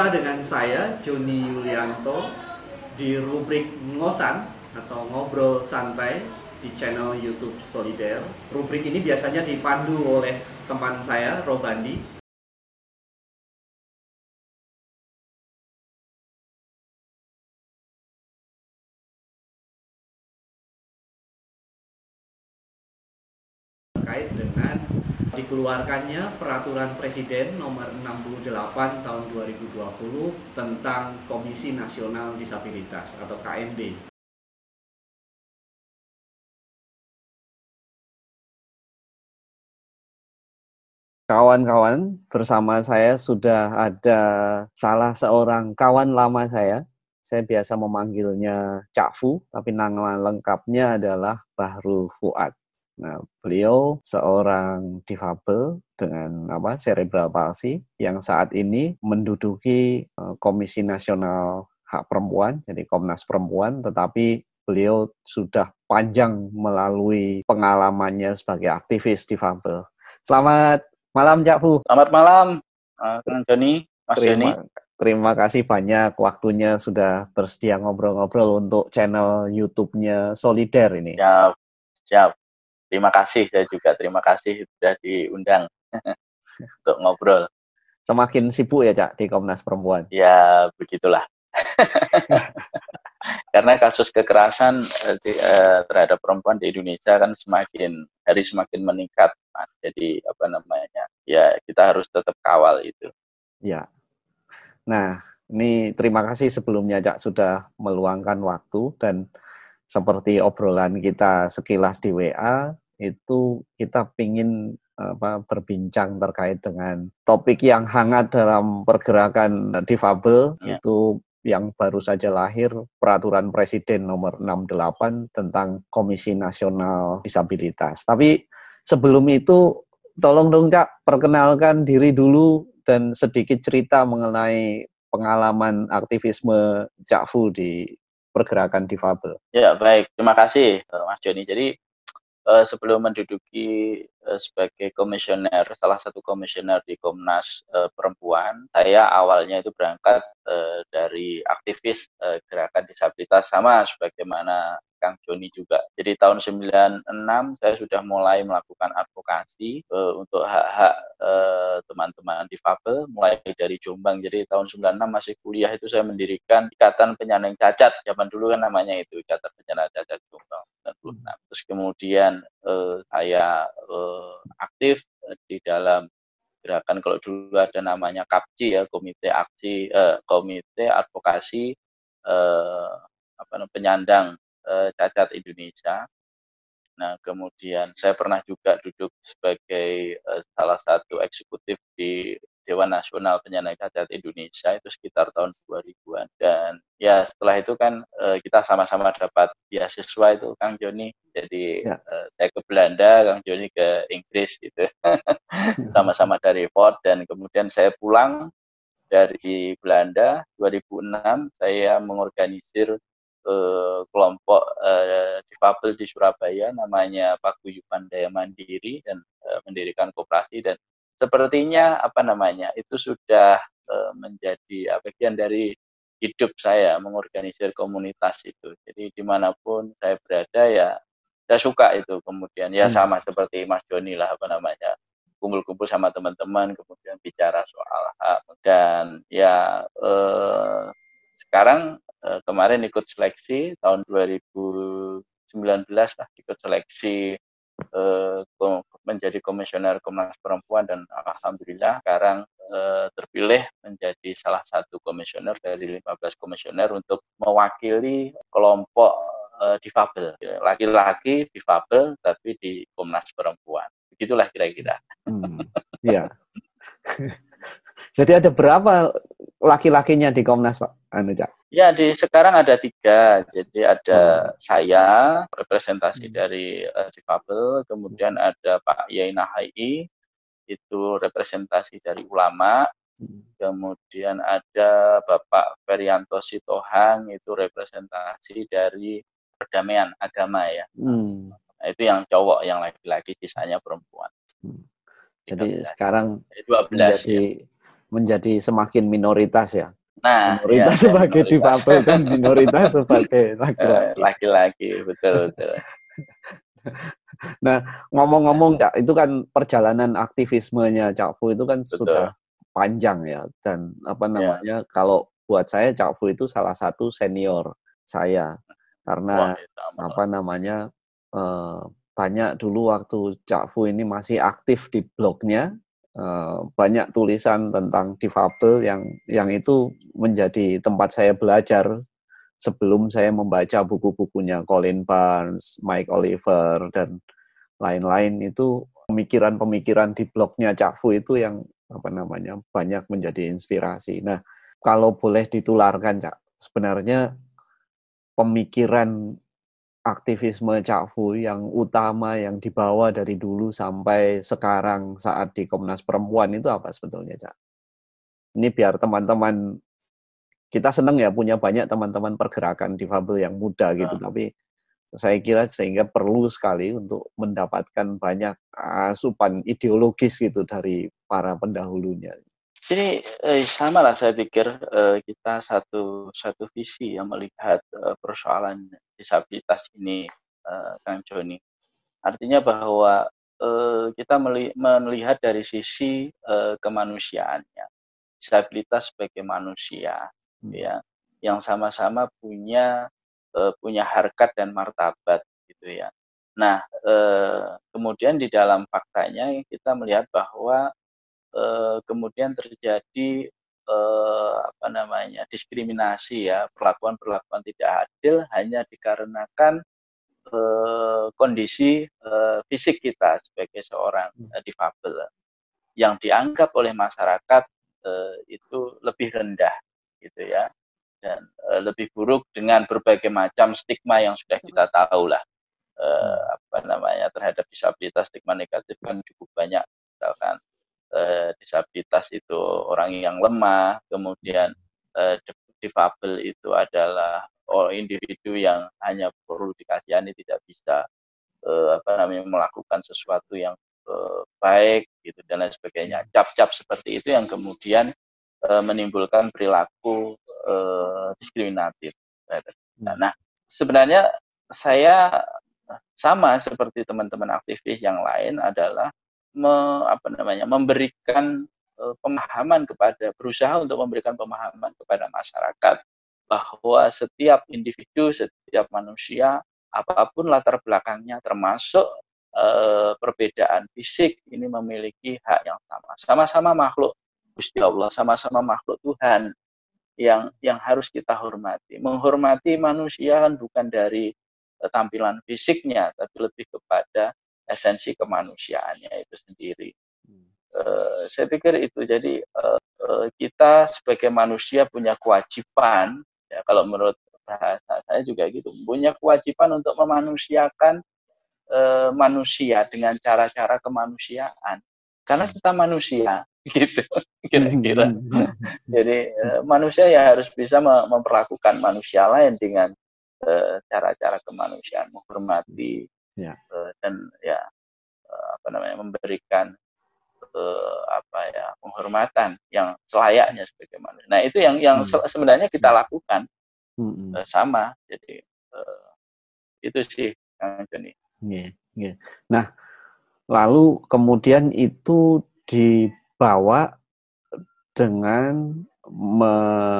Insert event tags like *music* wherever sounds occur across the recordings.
Jumpa dengan saya Joni Yulianto di rubrik Ngosan atau Ngobrol Santai di channel YouTube Solider. Rubrik ini biasanya dipandu oleh teman saya Robandi. Dikeluarkannya peraturan presiden nomor 68 tahun 2020 tentang Komisi Nasional Disabilitas atau KND. Kawan-kawan, bersama saya sudah ada salah seorang kawan lama saya. Saya biasa memanggilnya Cak Fu, tapi nama lengkapnya adalah Bahrul Fuad. Nah, beliau seorang difabel dengan apa cerebral palsy yang saat ini menduduki uh, Komisi Nasional Hak Perempuan, jadi Komnas Perempuan, tetapi beliau sudah panjang melalui pengalamannya sebagai aktivis difabel. Selamat malam, Cak Fu. Selamat malam, Kang Joni, Mas terima, Joni. Terima kasih banyak waktunya sudah bersedia ngobrol-ngobrol untuk channel YouTube-nya Solider ini. Siap, siap. Terima kasih saya juga terima kasih sudah diundang *laughs* untuk ngobrol. Semakin sibuk ya Cak di Komnas Perempuan. Ya begitulah. *laughs* Karena kasus kekerasan eh, di, eh, terhadap perempuan di Indonesia kan semakin hari semakin meningkat, Mas. Jadi apa namanya? Ya kita harus tetap kawal itu. Ya. Nah, ini terima kasih sebelumnya Cak sudah meluangkan waktu dan seperti obrolan kita sekilas di WA, itu kita ingin apa, berbincang terkait dengan topik yang hangat dalam pergerakan difabel, ya. itu yang baru saja lahir peraturan presiden nomor 68 tentang Komisi Nasional Disabilitas. Tapi sebelum itu tolong dong Cak perkenalkan diri dulu dan sedikit cerita mengenai pengalaman aktivisme Cak Fu di pergerakan difabel. Ya, baik. Terima kasih, eh, Mas Joni. Jadi, uh, sebelum menduduki uh, sebagai komisioner, salah satu komisioner di Komnas uh, Perempuan, saya awalnya itu berangkat uh, dari aktivis uh, gerakan disabilitas sama sebagaimana Kang Joni juga. Jadi tahun 96 saya sudah mulai melakukan advokasi uh, untuk hak-hak uh, teman-teman difabel mulai dari Jombang. Jadi tahun 96 masih kuliah itu saya mendirikan Ikatan Penyandang Cacat. Zaman dulu kan namanya itu Ikatan Penyandang Cacat Jombang 96. Terus kemudian uh, saya uh, aktif di dalam gerakan kalau dulu ada namanya KAPCI ya Komite Aksi uh, Komite Advokasi uh, apa namanya penyandang uh, cacat Indonesia. Nah, kemudian saya pernah juga duduk sebagai uh, salah satu eksekutif di Dewan Nasional Penyandang Cacat Indonesia itu sekitar tahun 2000-an dan ya setelah itu kan uh, kita sama-sama dapat beasiswa itu Kang Joni jadi ya. saya ke Belanda Kang Joni ke Inggris gitu *laughs* sama-sama dari Ford dan kemudian saya pulang dari Belanda 2006 saya mengorganisir eh, kelompok eh, difabel di Surabaya namanya Paguyuban Daya Mandiri dan eh, mendirikan koperasi dan sepertinya apa namanya itu sudah eh, menjadi bagian dari hidup saya mengorganisir komunitas itu. Jadi di mana pun saya berada ya saya suka itu kemudian ya hmm. sama seperti Mas Joni lah apa namanya kumpul-kumpul sama teman-teman kemudian bicara soal hak dan ya eh, sekarang eh, kemarin ikut seleksi tahun 2019 lah ikut seleksi eh, menjadi komisioner Komnas Perempuan dan alhamdulillah sekarang eh, terpilih menjadi salah satu komisioner dari 15 komisioner untuk mewakili kelompok difabel laki-laki difabel tapi di Komnas Perempuan begitulah kira-kira. Hmm, ya. *laughs* Jadi ada berapa laki-lakinya di Komnas Pak? Anu, Cak? Ya, di sekarang ada tiga. Jadi ada hmm. saya, representasi hmm. dari uh, difabel, kemudian ada Pak Yai Nahai, itu representasi dari ulama, hmm. kemudian ada Bapak Ferianto Sitohang, itu representasi dari perdamaian agama ya. Hmm. Nah, itu yang cowok, yang laki-laki, sisanya perempuan. Hmm. Jadi sekarang 12 menjadi ya menjadi semakin minoritas ya. Nah, minoritas ya, sebagai minoritas. difabel dan minoritas *laughs* sebagai laki-laki. Laki-laki, betul betul. *laughs* nah, ngomong-ngomong Cak, itu kan perjalanan aktivismenya Cak Fu itu kan betul. sudah panjang ya dan apa ya. namanya ya. kalau buat saya Cak Fu itu salah satu senior saya karena Wah, ya, apa namanya eh, banyak dulu waktu Cak Fu ini masih aktif di blognya eh, banyak tulisan tentang difabel yang yang itu menjadi tempat saya belajar sebelum saya membaca buku-bukunya Colin Barnes, Mike Oliver dan lain-lain itu pemikiran-pemikiran di blognya Cak Fu itu yang apa namanya banyak menjadi inspirasi. Nah, kalau boleh ditularkan, Cak, sebenarnya pemikiran aktivisme Cak Fu yang utama yang dibawa dari dulu sampai sekarang saat di Komnas Perempuan itu apa sebetulnya, Cak? Ini biar teman-teman kita senang ya punya banyak teman-teman pergerakan difabel yang muda gitu, nah. tapi saya kira sehingga perlu sekali untuk mendapatkan banyak asupan ideologis gitu dari para pendahulunya. Jadi eh, sama lah saya pikir eh, kita satu satu visi yang melihat eh, persoalan disabilitas ini, eh, Kang Joni. Artinya bahwa eh, kita melihat dari sisi eh, kemanusiaannya, disabilitas sebagai manusia, hmm. ya, yang sama-sama punya eh, punya harkat dan martabat, gitu ya. Nah, eh, kemudian di dalam faktanya kita melihat bahwa eh, kemudian terjadi eh, apa namanya diskriminasi ya perlakuan-perlakuan tidak adil hanya dikarenakan eh, kondisi eh, fisik kita sebagai seorang hmm. eh, difabel. Yang dianggap oleh masyarakat eh, itu lebih rendah gitu ya dan eh, lebih buruk dengan berbagai macam stigma yang sudah kita tahu lah eh, apa namanya terhadap disabilitas stigma negatif kan cukup banyak misalkan eh, disabilitas itu orang yang lemah, kemudian eh, difabel itu adalah oh, individu yang hanya perlu dikasihani tidak bisa eh, apa namanya melakukan sesuatu yang eh, baik gitu dan lain sebagainya. Cap-cap seperti itu yang kemudian eh, menimbulkan perilaku eh, diskriminatif. Nah, nah, sebenarnya saya sama seperti teman-teman aktivis yang lain adalah me, apa namanya memberikan uh, pemahaman kepada berusaha untuk memberikan pemahaman kepada masyarakat bahwa setiap individu, setiap manusia apa pun latar belakangnya termasuk uh, perbedaan fisik ini memiliki hak yang sama. Sama-sama makhluk Gusti Allah, sama-sama makhluk Tuhan yang yang harus kita hormati. Menghormati manusia kan bukan dari uh, tampilan fisiknya, tapi lebih kepada esensi kemanusiaannya itu sendiri. Uh, saya pikir itu. Jadi uh, uh, kita sebagai manusia punya kewajiban ya kalau menurut bahasa saya juga gitu punya kewajiban untuk memanusiakan uh, manusia dengan cara-cara kemanusiaan. Karena kita manusia *laughs* gitu kira-kira. *laughs* Jadi uh, manusia ya harus bisa memperlakukan manusia lain dengan cara-cara kemanusiaan menghormati ya. uh, dan ya uh, apa namanya memberikan uh, apa ya penghormatan yang selayaknya sebagai manusia. Nah itu yang yang hmm. sebenarnya kita lakukan hmm. uh, sama. Jadi uh, itu sih Kang Joni. Yeah, yeah. Nah lalu kemudian itu dibawa dengan memasuki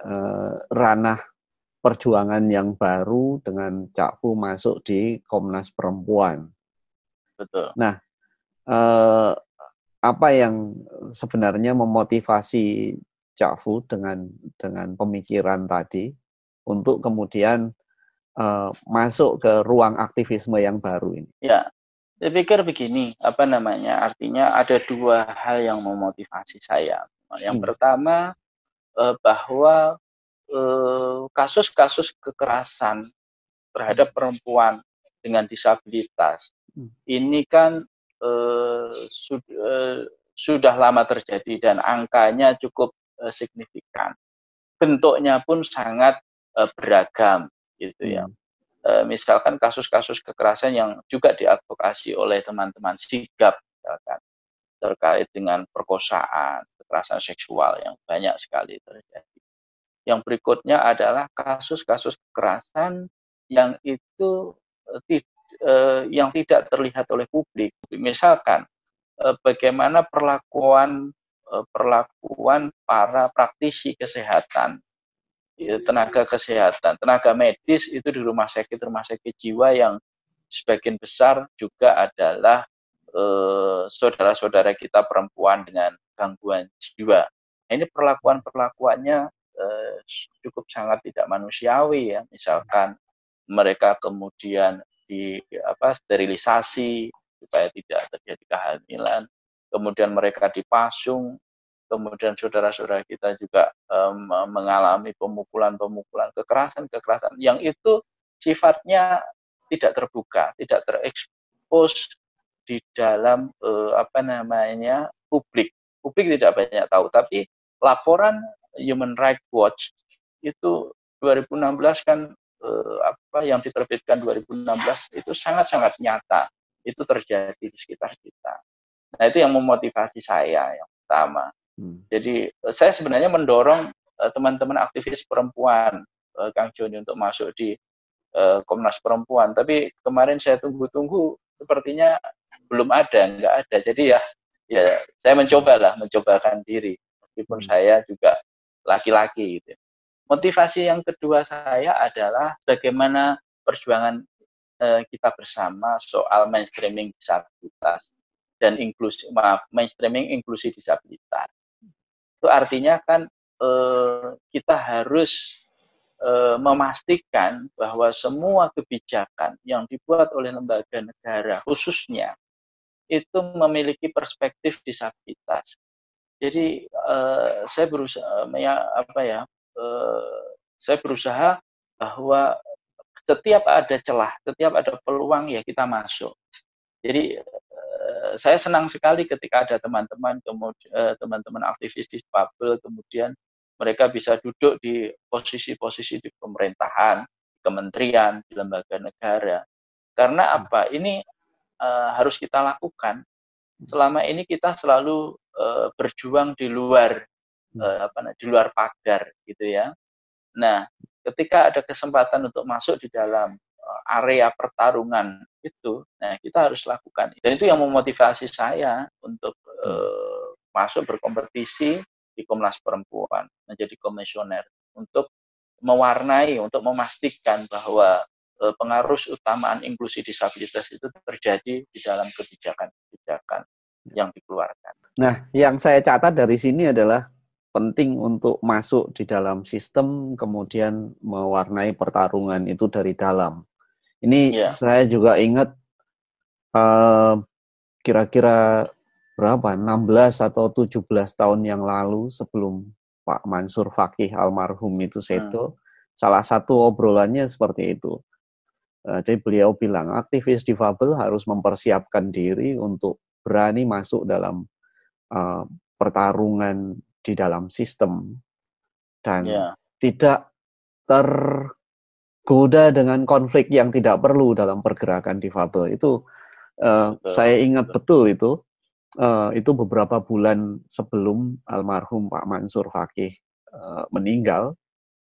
uh, ranah perjuangan yang baru dengan Cak Fu masuk di Komnas Perempuan. Betul. Nah, eh, apa yang sebenarnya memotivasi Cak Fu dengan dengan pemikiran tadi untuk kemudian eh, masuk ke ruang aktivisme yang baru ini? Ya, saya pikir begini, apa namanya? Artinya ada dua hal yang memotivasi saya. Yang hmm. pertama eh, bahwa kasus-kasus kekerasan terhadap perempuan dengan disabilitas hmm. ini kan eh, sud, eh, sudah lama terjadi dan angkanya cukup eh, signifikan. Bentuknya pun sangat eh, beragam gitu ya. Hmm. Eh, misalkan kasus-kasus kekerasan yang juga diadvokasi oleh teman-teman sigap misalkan terkait dengan perkosaan, kekerasan seksual yang banyak sekali terjadi. Yang berikutnya adalah kasus-kasus kekerasan yang itu eh, eh, yang tidak terlihat oleh publik. Misalkan eh, bagaimana perlakuan perlakuan para praktisi kesehatan, ya, tenaga kesehatan, tenaga medis itu di rumah sakit rumah sakit jiwa yang sebagian besar juga adalah saudara-saudara kita perempuan dengan gangguan jiwa. Nah, ini perlakuan-perlakuannya eh, cukup sangat tidak manusiawi ya. Misalkan mereka kemudian di apa sterilisasi supaya tidak terjadi kehamilan, kemudian mereka dipasung, kemudian saudara-saudara kita juga um, mengalami pemukulan-pemukulan, kekerasan-kekerasan yang itu sifatnya tidak terbuka, tidak terekspos di dalam uh, apa namanya publik. Publik tidak banyak tahu, tapi laporan Human Rights Watch itu 2016 kan eh, apa yang diterbitkan 2016 itu sangat-sangat nyata itu terjadi di sekitar kita. Nah itu yang memotivasi saya yang pertama. Hmm. Jadi eh, saya sebenarnya mendorong eh, teman-teman aktivis perempuan eh, Kang Joni untuk masuk di eh, Komnas Perempuan. Tapi kemarin saya tunggu-tunggu sepertinya belum ada, nggak ada. Jadi ya ya saya mencoba lah, mencobakan diri meskipun hmm. saya juga laki-laki gitu. Motivasi yang kedua saya adalah bagaimana perjuangan eh, kita bersama soal mainstreaming disabilitas dan inklusi maaf mainstreaming inklusi disabilitas. Itu artinya kan eh, kita harus eh, memastikan bahwa semua kebijakan yang dibuat oleh lembaga negara khususnya itu memiliki perspektif disabilitas. Jadi uh, saya berusaha ya apa ya uh, saya berusaha bahwa setiap ada celah, setiap ada peluang ya kita masuk. Jadi uh, saya senang sekali ketika ada teman-teman teman-teman aktivis di Babel kemudian mereka bisa duduk di posisi-posisi di pemerintahan, kementerian, di lembaga negara. Karena apa? Ini uh, harus kita lakukan. Selama ini kita selalu uh, berjuang di luar uh, apa di luar pagar gitu ya. Nah, ketika ada kesempatan untuk masuk di dalam uh, area pertarungan itu, nah kita harus lakukan. Dan itu yang memotivasi saya untuk uh, masuk berkompetisi di Komnas Perempuan, menjadi komisioner untuk mewarnai, untuk memastikan bahwa pengaruh utamaan inklusi disabilitas itu terjadi di dalam kebijakan-kebijakan yang dikeluarkan. Nah, yang saya catat dari sini adalah penting untuk masuk di dalam sistem, kemudian mewarnai pertarungan itu dari dalam. Ini yeah. saya juga ingat kira kira-kira berapa 16 atau 17 tahun yang lalu sebelum Pak Mansur Fakih almarhum itu seto, hmm. salah satu obrolannya seperti itu. Uh, jadi beliau bilang aktivis difabel harus mempersiapkan diri untuk berani masuk dalam uh, pertarungan di dalam sistem dan yeah. tidak tergoda dengan konflik yang tidak perlu dalam pergerakan difabel itu uh, betul. saya ingat betul, betul itu uh, itu beberapa bulan sebelum almarhum Pak Mansur Fakih uh, meninggal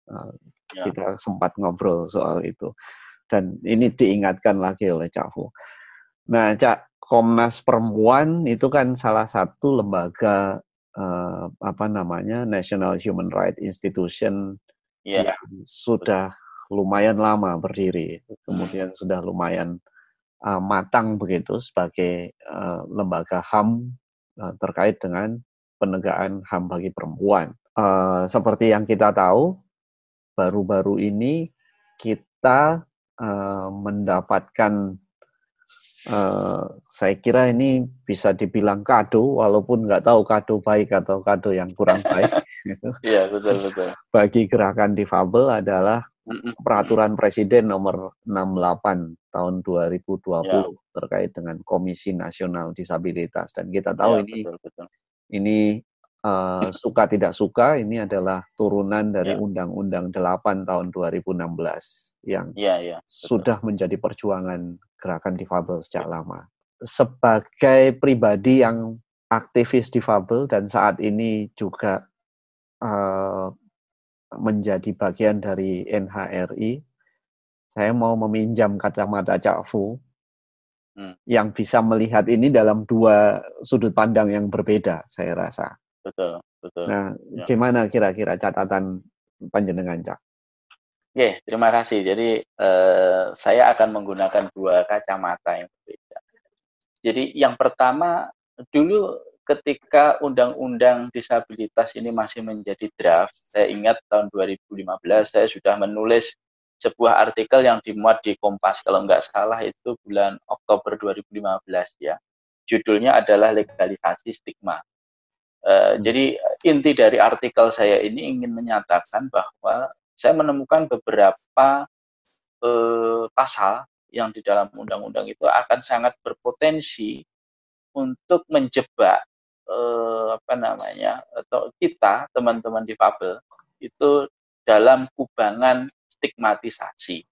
uh, ya. kita sempat ngobrol soal itu dan ini diingatkan lagi oleh Cak Fu. Nah, Cak Komnas Perempuan itu kan salah satu lembaga uh, apa namanya National Human Rights Institution yeah. yang sudah lumayan lama berdiri, kemudian sudah lumayan uh, matang begitu sebagai uh, lembaga HAM uh, terkait dengan penegakan HAM bagi perempuan. Uh, seperti yang kita tahu, baru-baru ini kita uh, mendapatkan Uh, saya kira ini bisa dibilang kado, walaupun nggak tahu kado baik atau kado yang kurang *laughs* baik. Iya betul betul. Bagi gerakan difabel adalah peraturan Presiden nomor 68 tahun 2020 ya. terkait dengan Komisi Nasional Disabilitas dan kita tahu ya, ini betul, betul. ini uh, suka tidak suka ini adalah turunan dari ya. Undang-Undang ya. 8 tahun 2016 yang ya, ya, sudah menjadi perjuangan gerakan difabel sejak lama. Sebagai pribadi yang aktivis difabel dan saat ini juga uh, menjadi bagian dari NHRI, saya mau meminjam kacamata Cak Fu hmm. yang bisa melihat ini dalam dua sudut pandang yang berbeda, saya rasa. Betul, betul. Nah, ya. gimana kira-kira catatan panjenengan Cak? Oke, terima kasih. Jadi eh, saya akan menggunakan dua kacamata yang berbeda. Jadi yang pertama dulu ketika undang-undang disabilitas ini masih menjadi draft, saya ingat tahun 2015 saya sudah menulis sebuah artikel yang dimuat di Kompas kalau nggak salah itu bulan Oktober 2015 ya. Judulnya adalah legalisasi stigma. Uh, hmm. Jadi inti dari artikel saya ini ingin menyatakan bahwa saya menemukan beberapa eh, pasal yang di dalam undang-undang itu akan sangat berpotensi untuk menjebak eh, apa namanya atau kita teman-teman difabel itu dalam kubangan stigmatisasi.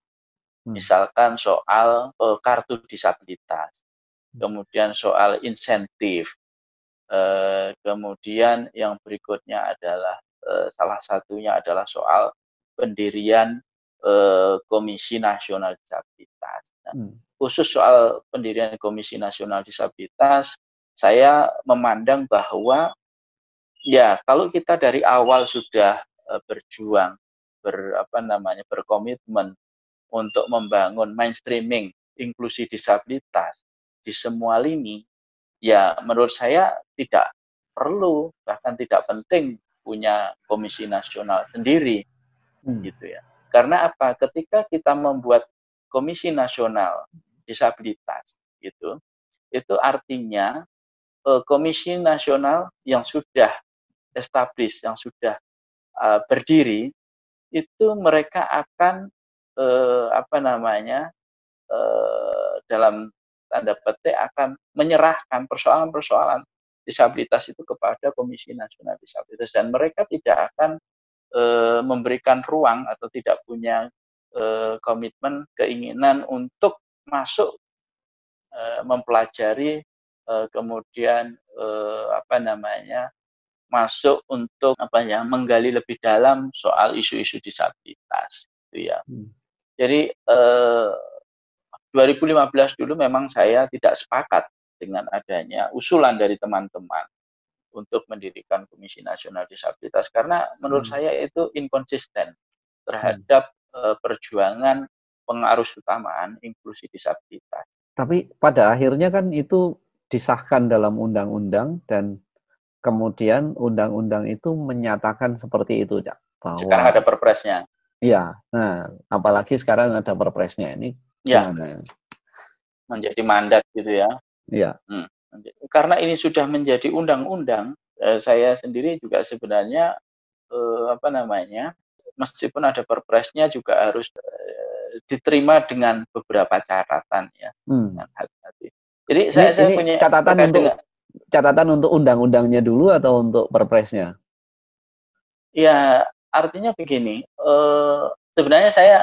Hmm. Misalkan soal eh, kartu disabilitas, kemudian soal insentif, eh, kemudian yang berikutnya adalah eh, salah satunya adalah soal pendirian eh, Komisi Nasional Disabilitas. Nah, hmm. Khusus soal pendirian Komisi Nasional Disabilitas, saya memandang bahwa ya kalau kita dari awal sudah berjuang, ber apa namanya berkomitmen untuk membangun mainstreaming inklusi disabilitas di semua lini, ya menurut saya tidak perlu bahkan tidak penting punya komisi nasional sendiri hmm. gitu ya. Karena apa? Ketika kita membuat Komisi Nasional Disabilitas gitu, itu artinya uh, Komisi Nasional yang sudah established, yang sudah uh, berdiri, itu mereka akan uh, apa namanya dalam tanda petik akan menyerahkan persoalan-persoalan disabilitas itu kepada Komisi Nasional Disabilitas dan mereka tidak akan e, memberikan ruang atau tidak punya e, komitmen keinginan untuk masuk e, mempelajari e, kemudian e, apa namanya masuk untuk apa ya menggali lebih dalam soal isu-isu disabilitas itu ya hmm. jadi e, 2015 dulu memang saya tidak sepakat dengan adanya usulan dari teman-teman untuk mendirikan Komisi Nasional Disabilitas karena menurut hmm. saya itu inkonsisten terhadap hmm. uh, perjuangan pengarus utamaan inklusi disabilitas. Tapi pada akhirnya kan itu disahkan dalam undang-undang dan kemudian undang-undang itu menyatakan seperti itu, Cak. Bahwa sekarang ada perpresnya. Iya. Nah, apalagi sekarang ada perpresnya ini. Ya. Menjadi mandat gitu ya. Iya. Hmm karena ini sudah menjadi undang-undang, eh, saya sendiri juga sebenarnya eh, apa namanya, meskipun ada perpresnya juga harus eh, diterima dengan beberapa catatan ya, hmm. hati-hati. Jadi ini, saya, saya punya catatan untuk dengan, catatan untuk undang-undangnya dulu atau untuk perpresnya? Ya artinya begini, eh, sebenarnya saya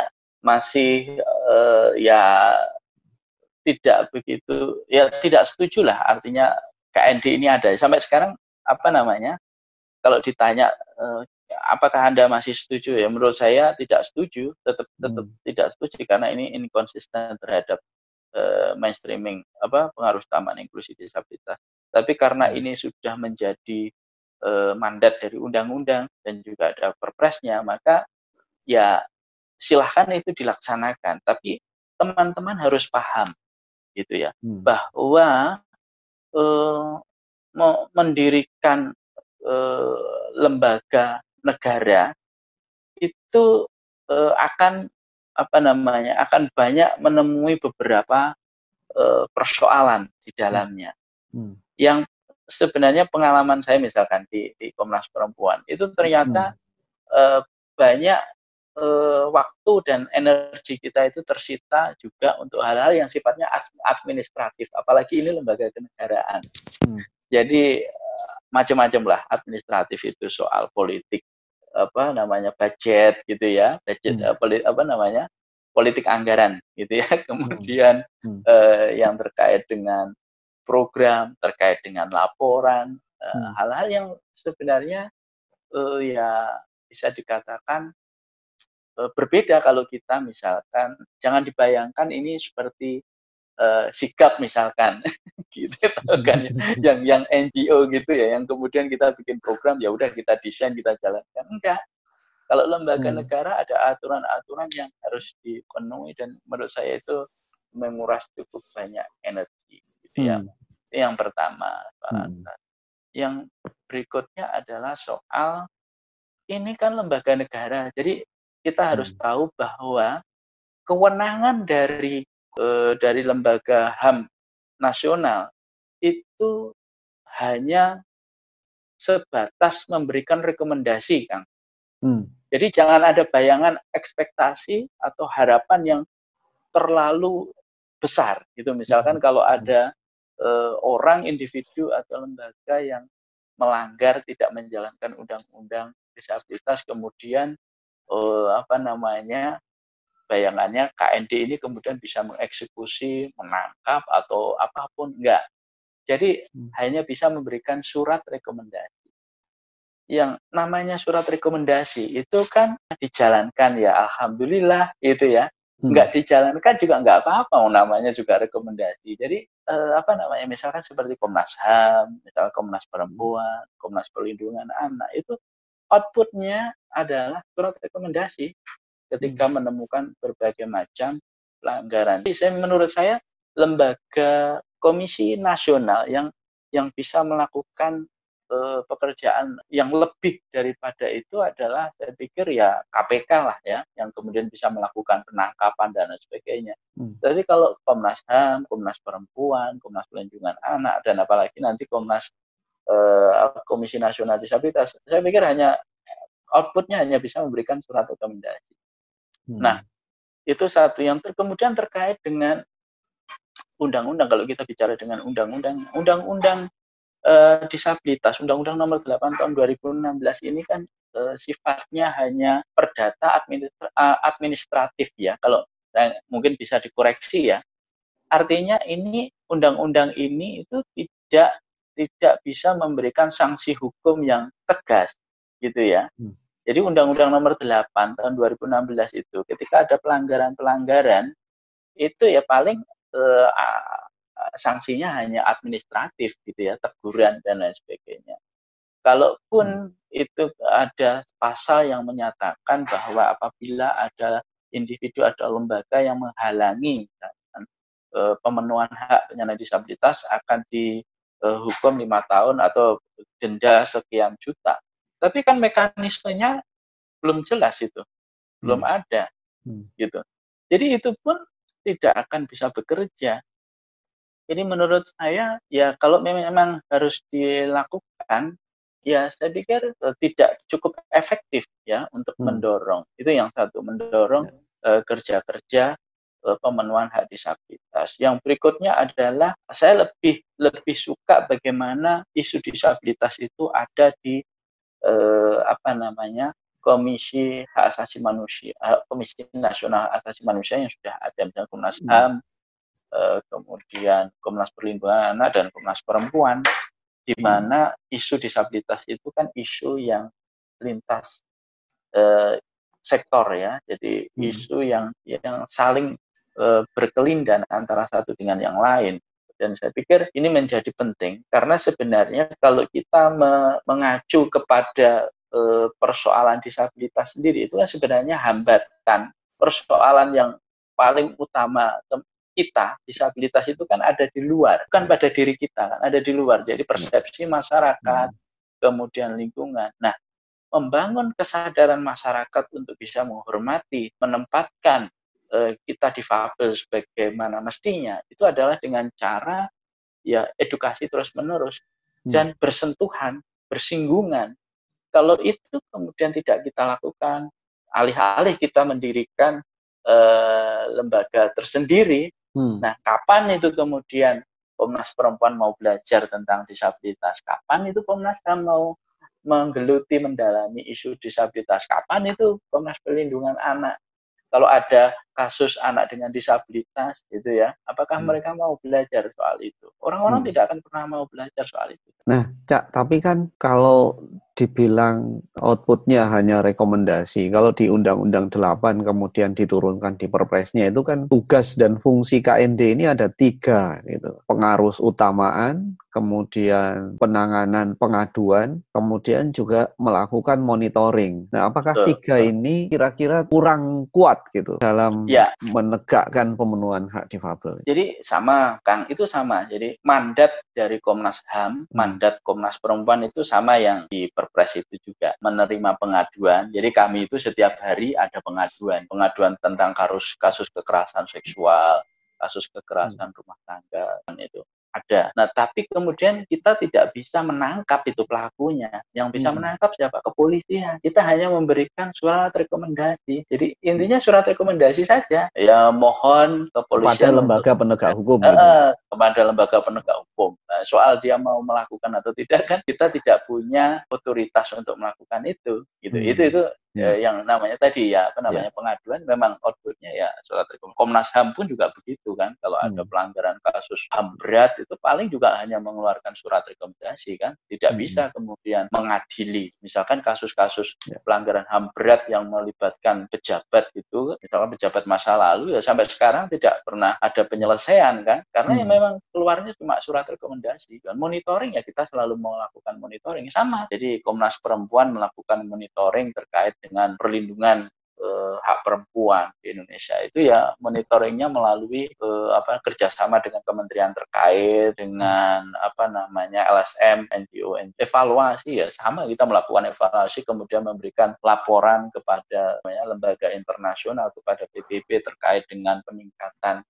masih eh, ya tidak begitu ya tidak setuju lah artinya KND ini ada sampai sekarang apa namanya kalau ditanya eh, apakah anda masih setuju ya menurut saya tidak setuju tetap tetap hmm. tidak setuju karena ini inkonsisten terhadap eh, mainstreaming apa pengaruh utama inklusi disabilitas tapi karena hmm. ini sudah menjadi eh, mandat dari undang-undang dan juga ada perpresnya maka ya silahkan itu dilaksanakan tapi teman-teman harus paham gitu ya hmm. bahwa uh, mendirikan uh, lembaga negara itu uh, akan apa namanya akan banyak menemui beberapa persoalan di dalamnya hmm. Hmm. yang sebenarnya pengalaman saya misalkan di, di Komnas Perempuan itu ternyata hmm. banyak uh, waktu dan energi kita itu tersita juga untuk hal-hal yang sifatnya administratif, apalagi ini lembaga kenegaraan. Hmm. Jadi uh, macam-macam lah administratif itu soal politik apa namanya budget gitu ya, budget hmm. uh, polit, apa namanya politik anggaran gitu ya, *laughs* kemudian hmm. Hmm. Uh, yang terkait dengan program terkait dengan laporan hmm. hal-hal yang sebenarnya uh, ya bisa dikatakan berbeda kalau kita misalkan jangan dibayangkan ini seperti uh, sikap misalkan *laughs* gitu kan ya. *laughs* yang yang NGO gitu ya yang kemudian kita bikin program ya udah kita desain kita jalankan enggak kalau lembaga hmm. negara ada aturan-aturan yang harus dipenuhi dan menurut saya itu menguras cukup banyak energi gitu ya. Hmm. yang pertama hmm. yang berikutnya adalah soal ini kan lembaga negara jadi kita harus hmm. tahu bahwa kewenangan dari eh, dari lembaga HAM nasional itu hanya sebatas memberikan rekomendasi, Kang. Hmm. Jadi jangan ada bayangan ekspektasi atau harapan yang terlalu besar. Gitu. Misalkan hmm. kalau ada eh, orang, individu atau lembaga yang melanggar tidak menjalankan undang-undang disabilitas, kemudian eh, apa namanya bayangannya KND ini kemudian bisa mengeksekusi, menangkap atau apa pun enggak. Jadi hmm. hanya bisa memberikan surat rekomendasi. Yang namanya surat rekomendasi itu kan dijalankan ya alhamdulillah itu ya. Hmm. Enggak dijalankan juga enggak apa-apa namanya juga rekomendasi. Jadi eh, apa namanya misalkan seperti Komnas HAM, misalkan Komnas Perempuan, Komnas Perlindungan Anak itu outputnya adalah surat rekomendasi ketika hmm. menemukan berbagai macam pelanggaran. Jadi saya menurut saya lembaga komisi nasional yang yang bisa melakukan uh, pekerjaan yang lebih daripada itu adalah saya pikir ya KPK lah ya yang kemudian bisa melakukan penangkapan dan sebagainya. Hmm. Jadi kalau Komnas HAM, Komnas Perempuan, Komnas Perlindungan Anak dan apalagi nanti Komnas uh, Komisi Nasional Disabilitas, saya pikir hanya outputnya hanya bisa memberikan surat rekomendasi. Hmm. Nah, itu satu. Yang ter kemudian terkait dengan undang-undang kalau kita bicara dengan undang-undang. Undang-undang uh, disabilitas undang-undang nomor 8 tahun 2016 ini kan uh, sifatnya hanya perdata administratif ya. Kalau uh, mungkin bisa dikoreksi ya. Artinya ini undang-undang ini itu tidak tidak bisa memberikan sanksi hukum yang tegas gitu ya hmm. Jadi Undang-Undang Nomor 8 tahun 2016 itu ketika ada pelanggaran-pelanggaran itu ya paling eh, sanksinya hanya administratif gitu ya, teguran dan lain sebagainya. Kalaupun hmm. itu ada pasal yang menyatakan bahwa apabila ada individu atau lembaga yang menghalangi kan, eh, pemenuhan hak penyandang disabilitas akan dihukum lima tahun atau denda sekian juta tapi kan mekanismenya belum jelas itu, belum hmm. ada, hmm. gitu. Jadi itu pun tidak akan bisa bekerja. Ini menurut saya ya kalau memang harus dilakukan, ya saya pikir uh, tidak cukup efektif ya untuk hmm. mendorong. Itu yang satu, mendorong ya. uh, kerja-kerja uh, pemenuhan hak disabilitas. Yang berikutnya adalah saya lebih lebih suka bagaimana isu disabilitas itu ada di eh, apa namanya Komisi Hak Asasi Manusia, eh, Komisi Nasional Hak Asasi Manusia yang sudah ada misalnya Komnas hmm. HAM, eh, kemudian Komnas Perlindungan Anak dan Komnas Perempuan, di hmm. mana isu disabilitas itu kan isu yang lintas eh, sektor ya, jadi hmm. isu yang yang saling eh, berkelindan antara satu dengan yang lain. Dan saya pikir ini menjadi penting karena sebenarnya kalau kita me mengacu kepada e, persoalan disabilitas sendiri itu kan sebenarnya hambatan. Persoalan yang paling utama kita disabilitas itu kan ada di luar bukan pada diri kita kan ada di luar. Jadi persepsi masyarakat hmm. kemudian lingkungan. Nah membangun kesadaran masyarakat untuk bisa menghormati menempatkan kita difabel sebagaimana mestinya itu adalah dengan cara ya edukasi terus menerus hmm. dan bersentuhan bersinggungan kalau itu kemudian tidak kita lakukan alih-alih kita mendirikan eh, lembaga tersendiri hmm. nah kapan itu kemudian Komnas Perempuan mau belajar tentang disabilitas kapan itu Komnas HAM mau menggeluti mendalami isu disabilitas kapan itu Komnas Perlindungan Anak kalau ada kasus anak dengan disabilitas gitu ya apakah hmm. mereka mau belajar soal itu orang-orang hmm. tidak akan pernah mau belajar soal itu nah cak tapi kan kalau dibilang outputnya hanya rekomendasi. Kalau di Undang-Undang 8 kemudian diturunkan di perpresnya itu kan tugas dan fungsi KND ini ada tiga gitu. Pengaruh utamaan, kemudian penanganan pengaduan, kemudian juga melakukan monitoring. Nah, apakah betul, tiga betul. ini kira-kira kurang kuat gitu dalam ya. menegakkan pemenuhan hak difabel? Jadi sama, Kang, itu sama. Jadi mandat dari Komnas HAM, hmm. mandat Komnas Perempuan itu sama yang di Perpres itu juga menerima pengaduan. Jadi kami itu setiap hari ada pengaduan, pengaduan tentang kasus kasus kekerasan seksual, kasus kekerasan hmm. rumah tangga dan itu ada. Nah, tapi kemudian kita tidak bisa menangkap itu pelakunya. Yang bisa hmm. menangkap siapa? Kepolisian. Kita hanya memberikan surat rekomendasi. Jadi intinya surat rekomendasi saja. Ya mohon kepolisian kepada lembaga untuk, penegak hukum. Uh, gitu. Kepada lembaga penegak hukum. Nah, soal dia mau melakukan atau tidak kan kita tidak punya otoritas untuk melakukan itu. Gitu. Hmm. Itu itu ya, yang namanya tadi ya apa namanya ya. pengaduan memang outputnya ya surat rekomendasi. Komnas HAM pun juga begitu kan kalau hmm. ada pelanggaran kasus HAM berat itu paling juga hanya mengeluarkan surat rekomendasi kan tidak hmm. bisa kemudian mengadili misalkan kasus-kasus ya. pelanggaran HAM berat yang melibatkan pejabat itu misalkan pejabat masa lalu ya sampai sekarang tidak pernah ada penyelesaian kan karena hmm. ya memang keluarnya cuma surat rekomendasi dan monitoring ya kita selalu melakukan monitoring sama jadi Komnas Perempuan melakukan monitoring terkait dengan perlindungan uh, hak perempuan di Indonesia. Itu ya monitoringnya melalui uh, apa kerjasama dengan kementerian terkait dengan apa namanya LSM NGO, evaluasi ya sama kita melakukan evaluasi kemudian memberikan laporan kepada namanya, lembaga internasional kepada PBB terkait dengan peningkatan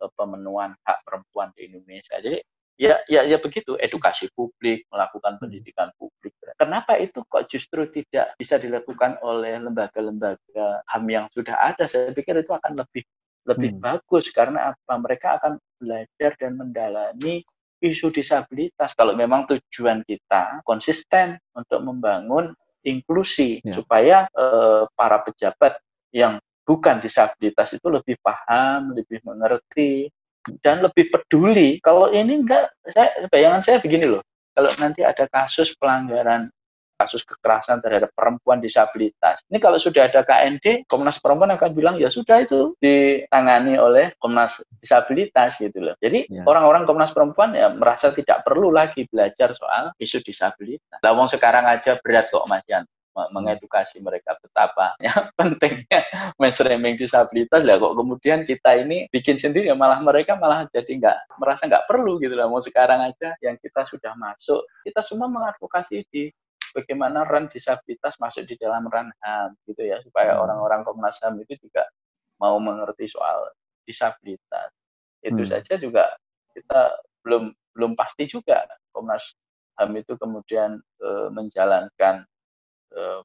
uh, pemenuhan hak perempuan di Indonesia. Jadi ya ya ya begitu edukasi publik melakukan hmm. pendidikan publik kenapa itu kok justru tidak bisa dilakukan oleh lembaga-lembaga ham yang sudah ada saya pikir itu akan lebih lebih hmm. bagus karena apa mereka akan belajar dan mendalami isu disabilitas kalau memang tujuan kita konsisten untuk membangun inklusi ya. supaya eh, para pejabat yang bukan disabilitas itu lebih paham, lebih mengerti, dan lebih peduli. Kalau ini enggak, saya bayangan saya begini loh. Kalau nanti ada kasus pelanggaran kasus kekerasan terhadap perempuan disabilitas. Ini kalau sudah ada KND, Komnas Perempuan akan bilang ya sudah itu ditangani oleh Komnas Disabilitas gitu loh. Jadi ya. orang-orang Komnas Perempuan ya merasa tidak perlu lagi belajar soal isu disabilitas. Lah sekarang aja berat kok Mas Yan mengedukasi mereka betapa *laughs* ya pentingnya mainstreaming disabilitas lah kok kemudian kita ini bikin sendiri ya malah mereka malah jadi nggak merasa nggak perlu gitu lah mau sekarang aja yang kita sudah masuk kita semua mengadvokasi di bagaimana ran disabilitas masuk di dalam ran HAM gitu ya supaya hmm. orang-orang Komnas HAM itu juga mau mengerti soal disabilitas itu hmm. saja juga kita belum belum pasti juga Komnas HAM itu kemudian e, menjalankan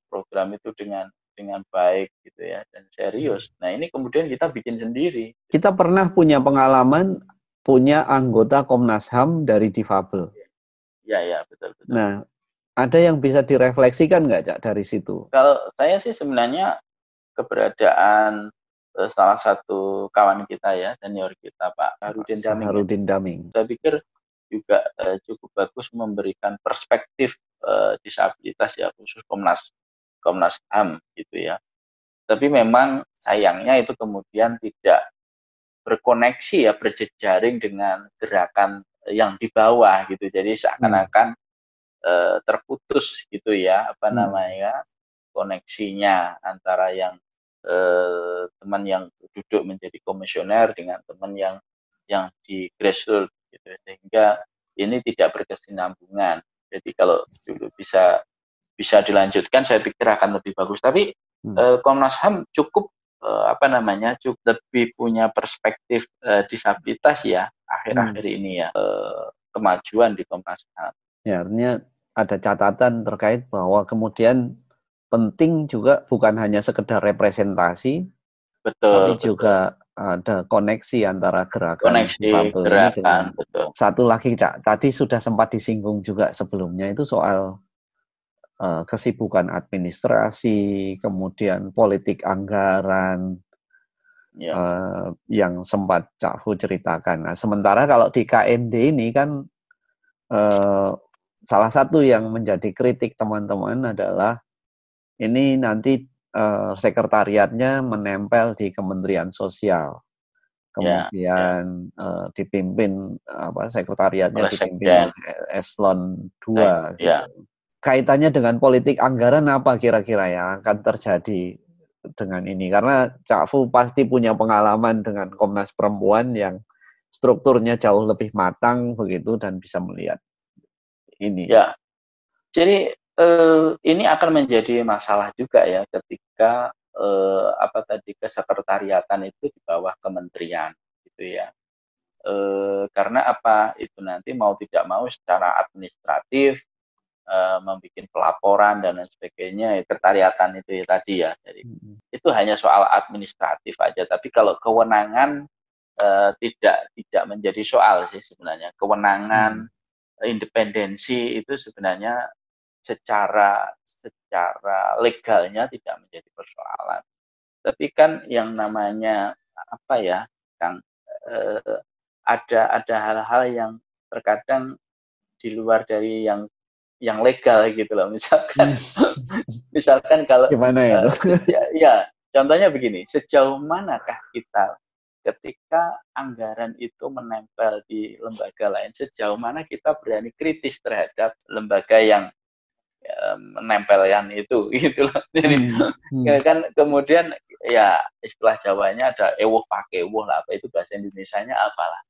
program itu dengan dengan baik gitu ya dan serius. Nah ini kemudian kita bikin sendiri. Kita pernah punya pengalaman punya anggota Komnas HAM dari difabel. Ya ya betul betul. Nah ada yang bisa direfleksikan nggak cak dari situ? Kalau saya sih sebenarnya keberadaan uh, salah satu kawan kita ya senior kita Pak Harudin Daming. Harudin Daming. Saya pikir juga uh, cukup bagus memberikan perspektif uh, disabilitas ya khusus Komnas Komnas HAM gitu ya. Tapi memang sayangnya itu kemudian tidak berkoneksi ya berjejaring dengan gerakan yang di bawah gitu. Jadi seakan-akan hmm. uh, terputus gitu ya apa hmm. namanya koneksinya antara yang uh, teman yang duduk menjadi komisioner dengan teman yang yang di grassroots gitu sehingga ini tidak berkesinambungan jadi kalau dulu bisa bisa dilanjutkan, saya pikir akan lebih bagus. Tapi hmm. eh, Komnas HAM cukup eh, apa namanya, cukup lebih punya perspektif eh, disabilitas ya akhir-akhir hmm. ini ya eh, kemajuan di Komnas HAM. Ya, artinya ada catatan terkait bahwa kemudian penting juga bukan hanya sekedar representasi, betul, tapi betul. juga ada koneksi antara gerakan koneksi gerakan betul. satu lagi cak tadi sudah sempat disinggung juga sebelumnya itu soal uh, kesibukan administrasi kemudian politik anggaran ya. uh, yang sempat Cak Fu ceritakan. Nah, sementara kalau di KND ini kan uh, salah satu yang menjadi kritik teman-teman adalah ini nanti uh, sekretariatnya menempel di Kementerian Sosial. Kemudian ya, ya. Uh, dipimpin apa sekretariatnya dipimpin eselon 2 ya. gitu. Kaitannya dengan politik anggaran apa kira-kira yang akan terjadi dengan ini karena Cak Fu pasti punya pengalaman dengan Komnas Perempuan yang strukturnya jauh lebih matang begitu dan bisa melihat ini. Ya, jadi eh, ini akan menjadi masalah juga ya ketika eh, apa tadi kesekretariatan itu di bawah kementerian gitu ya. Eh, karena apa itu nanti mau tidak mau secara administratif uh, membuat pelaporan dan lain sebagainya sekretariatan itu ya, tadi ya jadi hmm. itu hanya soal administratif aja tapi kalau kewenangan uh, tidak tidak menjadi soal sih sebenarnya kewenangan hmm. independensi itu sebenarnya secara secara legalnya tidak menjadi persoalan. Tapi kan yang namanya apa ya kang uh, ada ada hal-hal yang terkadang di luar dari yang yang legal gitu loh. Misalkan *laughs* misalkan kalau gimana ya, uh, ya ya contohnya begini sejauh manakah kita ketika anggaran itu menempel di lembaga lain sejauh mana kita berani kritis terhadap lembaga yang ya, menempelkan itu *laughs* gitu loh jadi hmm. Hmm. kan kemudian ya istilah Jawanya ada ewuh pakai ewuh lah apa itu bahasa Indonesia-nya apalah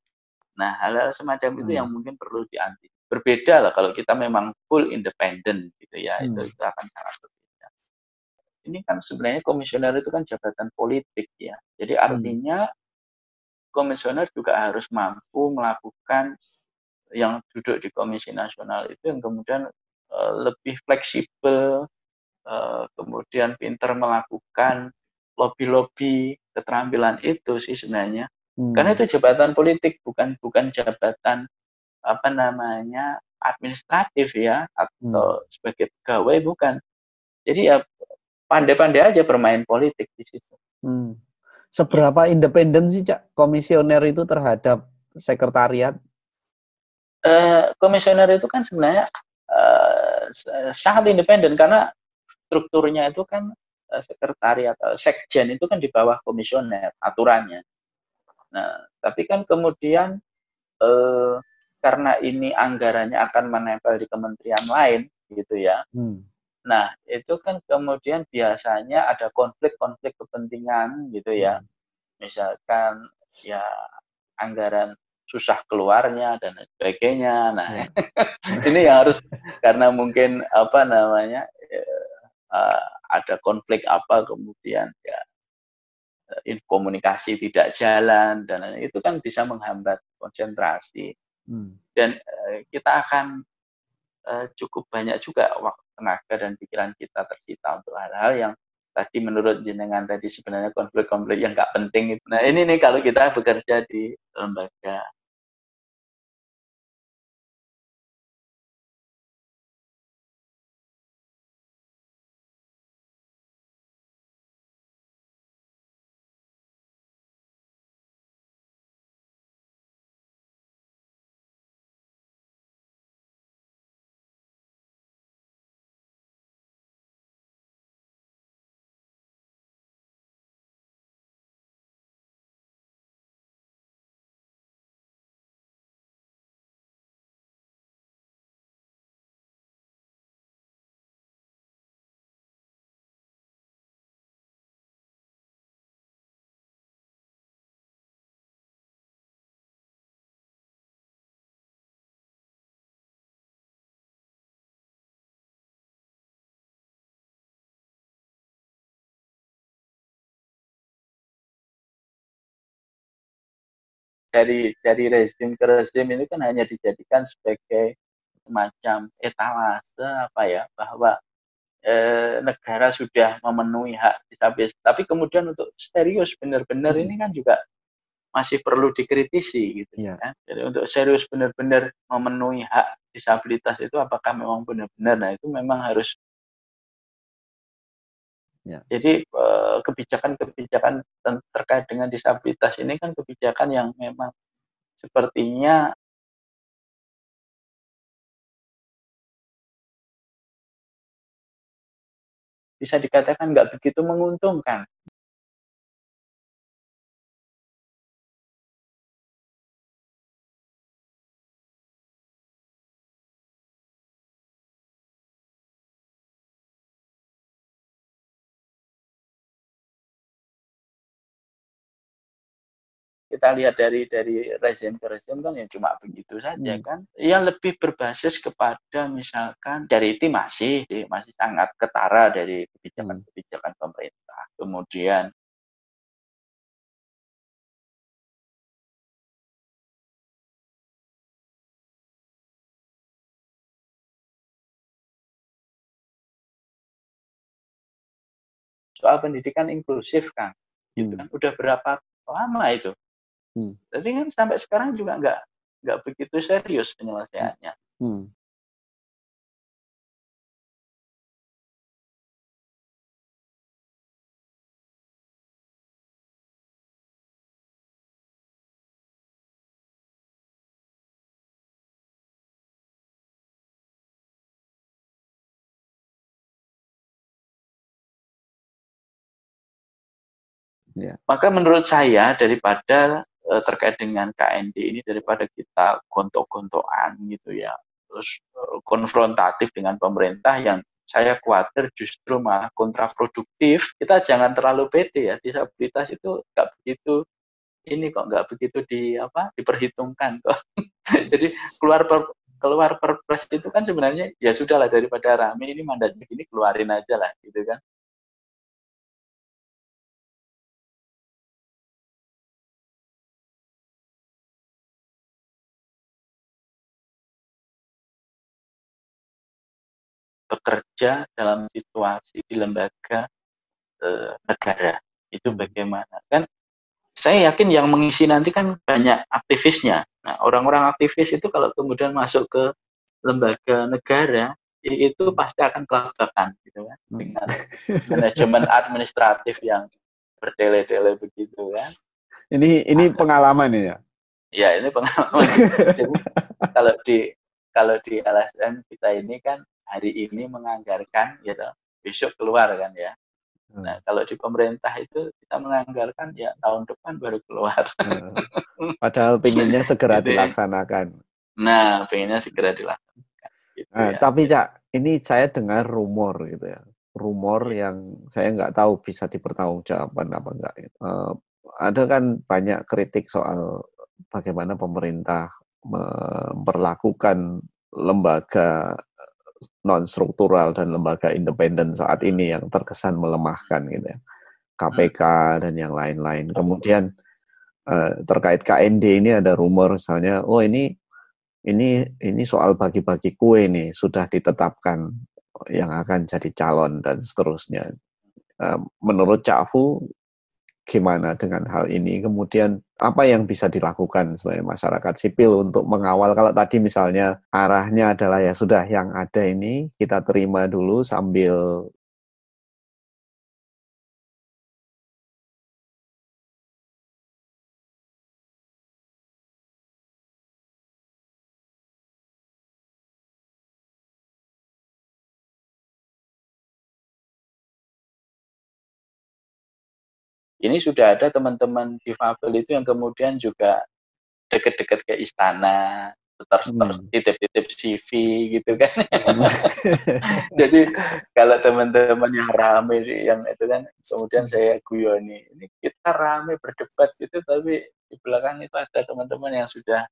nah hal-hal semacam hmm. itu yang mungkin perlu diantisipasi berbeda lah kalau kita memang full independent gitu ya hmm. itu, itu akan sangat berbeda ini kan sebenarnya komisioner itu kan jabatan politik ya jadi hmm. artinya hmm. komisioner juga harus mampu melakukan yang duduk di komisi nasional itu yang kemudian lebih fleksibel uh, kemudian pintar melakukan lobby-lobby keterampilan itu sih sebenarnya hmm. karena itu jabatan politik bukan bukan jabatan apa namanya administratif ya atau hmm. sebagai pegawai bukan. Jadi ya pandai-pandai aja bermain politik di situ. Hmm. Seberapa independen sih cak komisioner itu terhadap sekretariat? Uh, komisioner itu kan sebenarnya uh, sangat independen karena strukturnya itu kan uh, sekretariat uh, sekjen itu kan di bawah komisioner aturannya. Nah, tapi kan kemudian uh, karena ini anggarannya akan menempel di kementerian lain gitu ya. Hmm. Nah, itu kan kemudian biasanya ada konflik-konflik kepentingan gitu ya. Hmm. Misalkan ya anggaran susah keluarnya dan sebagainya. Nah, ya. *laughs* ini yang harus karena mungkin apa namanya uh, ada konflik apa kemudian ya komunikasi tidak jalan dan itu kan bisa menghambat konsentrasi. Hmm. Dan uh, kita akan uh, cukup banyak juga waktu tenaga dan pikiran kita tersita untuk hal-hal yang tadi menurut jenengan tadi sebenarnya konflik-konflik yang nggak penting. Nah ini nih kalau kita bekerja di lembaga dari dari rezim ke rezim ini kan hanya dijadikan sebagai semacam etalase apa ya bahwa e, negara sudah memenuhi hak disabilitas tapi kemudian untuk serius benar-benar hmm. ini kan juga masih perlu dikritisi gitu yeah. kan jadi untuk serius benar-benar memenuhi hak disabilitas itu apakah memang benar-benar nah itu memang harus Ya. Jadi eh, kebijakan-kebijakan terkait dengan disabilitas ini kan kebijakan yang memang sepertinya bisa dikatakan nggak begitu menguntungkan kita lihat dari dari rezim ke rezim kan yang cuma begitu saja hmm. kan. Yang lebih berbasis kepada misalkan charity masih masih sangat ketara dari kebijakan-kebijakan pemerintah. Kemudian soal pendidikan inklusif kan gitu hmm. kan udah berapa lama itu Hmm. Tapi kan sampai sekarang juga nggak nggak begitu serius penyelesaiannya. Hmm. Ya. Maka menurut saya daripada uh, terkait dengan KND ini daripada kita gontok-gontokan gitu ya. Terus uh, konfrontatif dengan pemerintah yang saya khawatir justru malah kontraproduktif. Kita jangan terlalu pede ya disabilitas itu nggak begitu ini kok nggak begitu di apa diperhitungkan kok. *laughs* Jadi keluar per, keluar perpres itu kan sebenarnya ya sudahlah daripada rame ini mandatnya ini keluarin aja lah gitu kan bekerja dalam situasi di lembaga e, negara. Itu hmm. bagaimana? Kan saya yakin yang mengisi nanti kan banyak aktivisnya. Nah orang-orang aktivis itu kalau kemudian masuk ke lembaga negara itu pasti akan kelabakan gitu kan? Hmm. dengan manajemen administratif yang berdele-dele begitu kan ini ini pengalaman ya? Ya ini pengalaman. *laughs* Jadi, kalau di kalau di LSM kita ini kan hari ini menganggarkan gitu besok keluar kan ya hmm. nah kalau di pemerintah itu kita menganggarkan ya tahun depan baru keluar hmm. *laughs* padahal pinginnya segera gitu ya. dilaksanakan nah pinginnya segera dilaksanakan gitu nah, ya. tapi cak ini saya dengar rumor gitu ya rumor yang saya nggak tahu bisa dipertanggungjawabkan apa enggak gitu. uh, ada kan banyak kritik soal bagaimana pemerintah memperlakukan lembaga non struktural dan lembaga independen saat ini yang terkesan melemahkan gitu ya. KPK dan yang lain-lain. Kemudian eh, terkait KND ini ada rumor misalnya, oh ini ini ini soal bagi-bagi kue nih sudah ditetapkan yang akan jadi calon dan seterusnya. Eh, menurut Cak Fu, gimana dengan hal ini? Kemudian apa yang bisa dilakukan sebagai masyarakat sipil untuk mengawal kalau tadi misalnya arahnya adalah ya sudah yang ada ini kita terima dulu sambil ini sudah ada teman-teman difabel itu yang kemudian juga deket-deket ke istana terus terus hmm. titip-titip CV gitu kan. Hmm. *laughs* Jadi kalau teman-teman yang rame yang itu kan kemudian saya guyoni ini kita rame berdebat gitu tapi di belakang itu ada teman-teman yang sudah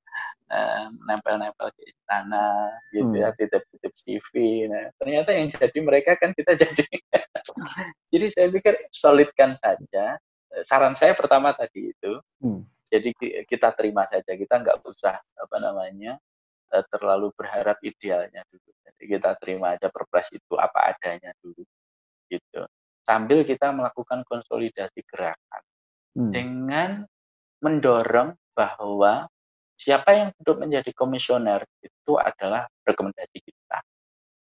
uh, nempel-nempel ke istana gitu ya, hmm. ya titip-titip CV. Nah ternyata yang jadi mereka kan kita *laughs* jadi. jadi saya pikir solidkan saja saran saya pertama tadi itu hmm. jadi kita terima saja. Kita nggak usah apa namanya eh, terlalu berharap idealnya dulu. Jadi kita terima aja perpres itu apa adanya dulu gitu. Sambil kita melakukan konsolidasi gerakan hmm. dengan mendorong bahwa siapa yang duduk menjadi komisioner itu adalah rekomendasi kita.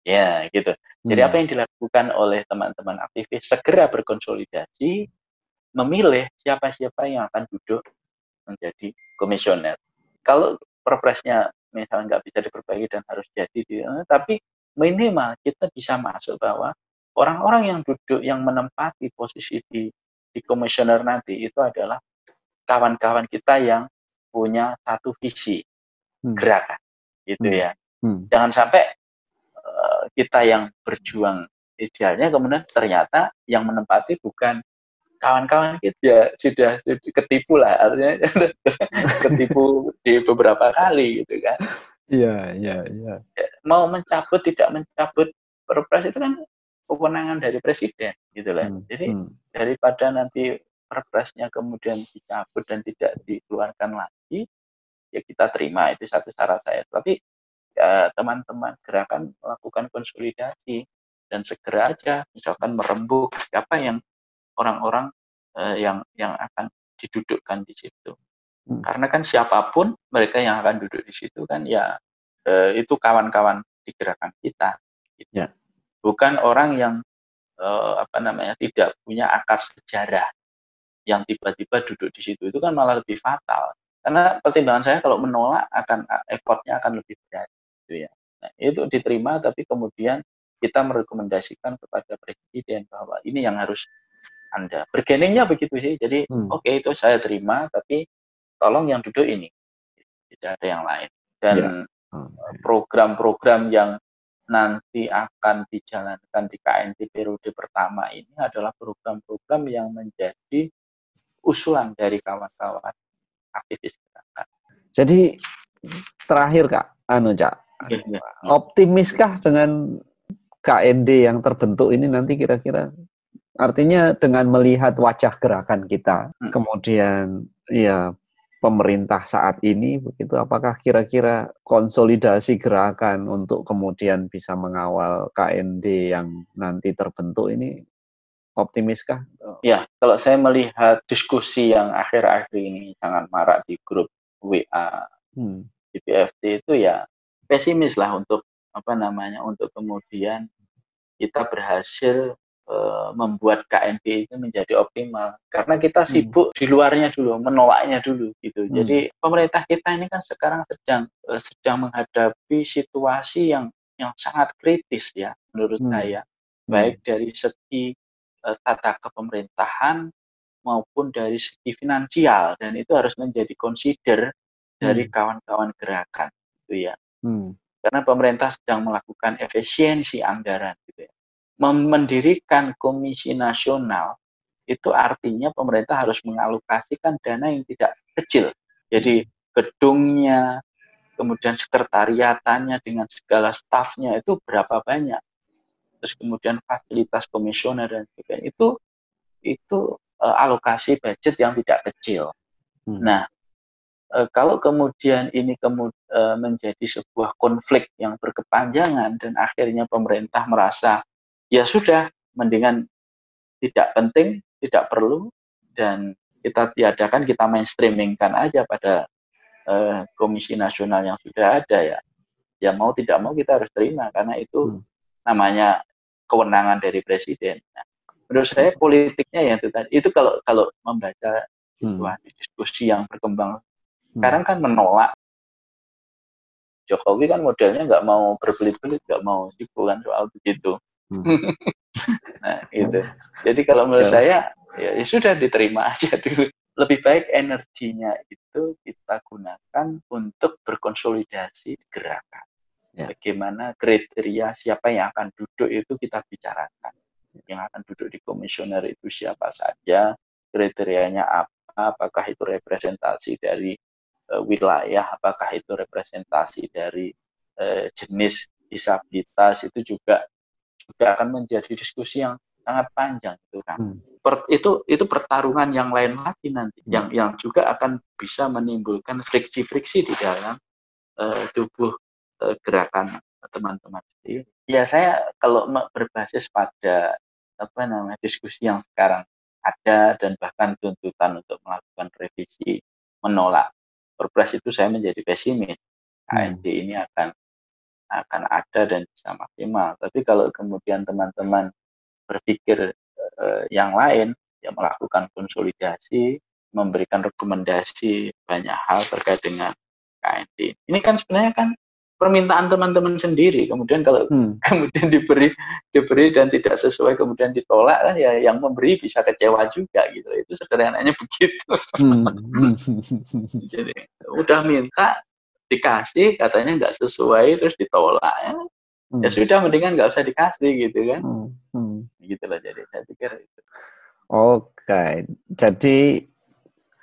Ya gitu. Jadi apa yang dilakukan oleh teman-teman aktivis segera berkonsolidasi, memilih siapa-siapa yang akan duduk menjadi komisioner. Kalau perpresnya misalnya nggak bisa diperbaiki dan harus jadi, eh, tapi minimal kita bisa masuk bahwa orang-orang yang duduk yang menempati posisi di di komisioner nanti itu adalah kawan-kawan kita yang punya satu visi hmm. gerakan, gitu hmm. ya. Hmm. Jangan sampai kita yang berjuang idealnya kemudian ternyata yang menempati bukan kawan-kawan kita ya sudah, sudah ketipu lah artinya *laughs* ketipu di beberapa kali gitu kan. Iya iya iya. Ya, mau mencabut tidak mencabut perpres itu kan kewenangan dari presiden gitu lah. Hmm, jadi hmm. daripada nanti perpresnya kemudian dicabut dan tidak dikeluarkan lagi ya kita terima itu satu syarat saya. Tapi ya teman-teman gerakan melakukan konsolidasi dan segera aja misalkan merembuk siapa yang orang-orang eh, yang yang akan didudukkan di situ. Hmm. Karena kan siapa pun mereka yang akan duduk di situ kan ya eh, itu kawan-kawan di gerakan kita. Gitu. Ya. Bukan orang yang eh, apa namanya tidak punya akar sejarah yang tiba-tiba duduk di situ itu kan malah lebih fatal. Karena pertimbangan saya kalau menolak akan effortnya akan lebih berat gitu ya. Nah, itu diterima tapi kemudian kita merekomendasikan kepada presiden bahwa ini yang harus anda bergeningnya begitu sih. Jadi hmm. oke okay, itu saya terima tapi tolong yang duduk ini tidak ada yang lain dan ya. program-program yang nanti akan dijalankan di KNT periode pertama ini adalah program-program yang menjadi usulan dari kawan-kawan aktivis gerakan. Jadi terakhir kak, anu cak, Iya, iya. Optimiskah dengan KND yang terbentuk ini nanti kira-kira? Artinya dengan melihat wajah gerakan kita, hmm. kemudian ya pemerintah saat ini begitu apakah kira-kira konsolidasi gerakan untuk kemudian bisa mengawal KND yang nanti terbentuk ini optimiskah? Ya, kalau saya melihat diskusi yang akhir-akhir ini sangat marak di grup WA hmm. itu ya pesimis lah untuk apa namanya untuk kemudian kita berhasil membuat KNP itu menjadi optimal karena kita hmm. sibuk hmm. di luarnya dulu menolaknya dulu gitu hmm. jadi pemerintah kita ini kan sekarang sedang e, sedang menghadapi situasi yang yang sangat kritis ya menurut hmm. saya hmm. baik dari segi e, tata kepemerintahan maupun dari segi finansial dan itu harus menjadi consider dari hmm. kawan-kawan gerakan gitu ya Hmm. Karena pemerintah sedang melakukan efisiensi anggaran gitu ya. Mendirikan komisi nasional itu artinya pemerintah harus mengalokasikan dana yang tidak kecil. Jadi gedungnya, kemudian sekretariatannya dengan segala stafnya itu berapa banyak. Terus kemudian fasilitas komisioner dan sebagainya itu itu uh, alokasi budget yang tidak kecil. Hmm. Nah, e, kalau kemudian ini kemud, e, menjadi sebuah konflik yang berkepanjangan dan akhirnya pemerintah merasa ya sudah mendingan tidak penting, tidak perlu dan kita tiadakan, kita mainstreamingkan aja pada e, komisi nasional yang sudah ada ya. Ya mau tidak mau kita harus terima karena itu hmm. namanya kewenangan dari presiden. Nah, menurut saya politiknya yang itu tadi itu kalau kalau membaca hmm. situasi diskusi yang berkembang sekarang kan menolak Jokowi kan modelnya nggak mau berbelit-belit, nggak mau sibuk kan soal begitu. Hmm. *laughs* nah itu. Jadi kalau menurut ya. saya ya, ya sudah diterima *laughs* aja dulu. Lebih baik energinya itu kita gunakan untuk berkonsolidasi gerakan. Ya. Bagaimana kriteria siapa yang akan duduk itu kita bicarakan. Yang akan duduk di komisioner itu siapa saja, kriterianya apa, apakah itu representasi dari uh, wilayah, apakah itu representasi dari uh, jenis disabilitas itu juga juga akan menjadi diskusi yang sangat panjang itu kan. Hmm. Per, itu itu pertarungan yang lain lagi nanti hmm. yang yang juga akan bisa menimbulkan friksi-friksi di dalam uh, tubuh uh, gerakan teman-teman sendiri. Ya saya kalau berbasis pada apa namanya diskusi yang sekarang ada dan bahkan tuntutan untuk melakukan revisi menolak perpres itu saya menjadi pesimis. Hmm. ini akan akan ada dan bisa maksimal. Tapi kalau kemudian teman-teman berpikir uh, yang lain, ya melakukan konsolidasi, memberikan rekomendasi banyak hal terkait dengan KND. Ini kan sebenarnya kan permintaan teman-teman sendiri. Kemudian kalau hmm. *laughs* kemudian diberi diberi dan tidak sesuai kemudian ditolak kan ya yang memberi bisa kecewa juga gitu. Itu sederhananya *laughs* begitu. Hmm. *laughs* Jadi udah minta dikasih katanya nggak sesuai terus ditolak ya. Hmm. Ya sudah mendingan nggak usah dikasih gitu kan. Hmm. Hmm. Gitu loh jadi saya pikir itu. Oke, okay. jadi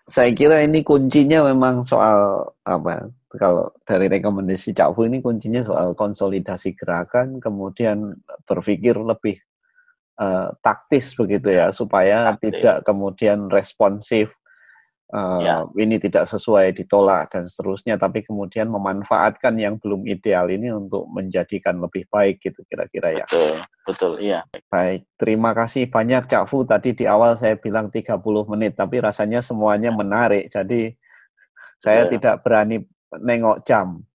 saya kira ini kuncinya memang soal apa kalau dari rekomendasi Cak Fu ini kuncinya soal konsolidasi gerakan, kemudian berpikir lebih uh, taktis begitu ya, supaya taktis. tidak kemudian responsif. Uh, ya. Ini tidak sesuai ditolak dan seterusnya, tapi kemudian memanfaatkan yang belum ideal ini untuk menjadikan lebih baik gitu kira-kira ya. Betul, betul, iya. Baik, terima kasih banyak Cak Fu. Tadi di awal saya bilang 30 menit, tapi rasanya semuanya menarik, jadi saya ya. tidak berani nengok jam.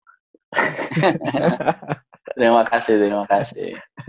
*laughs* terima kasih, terima kasih.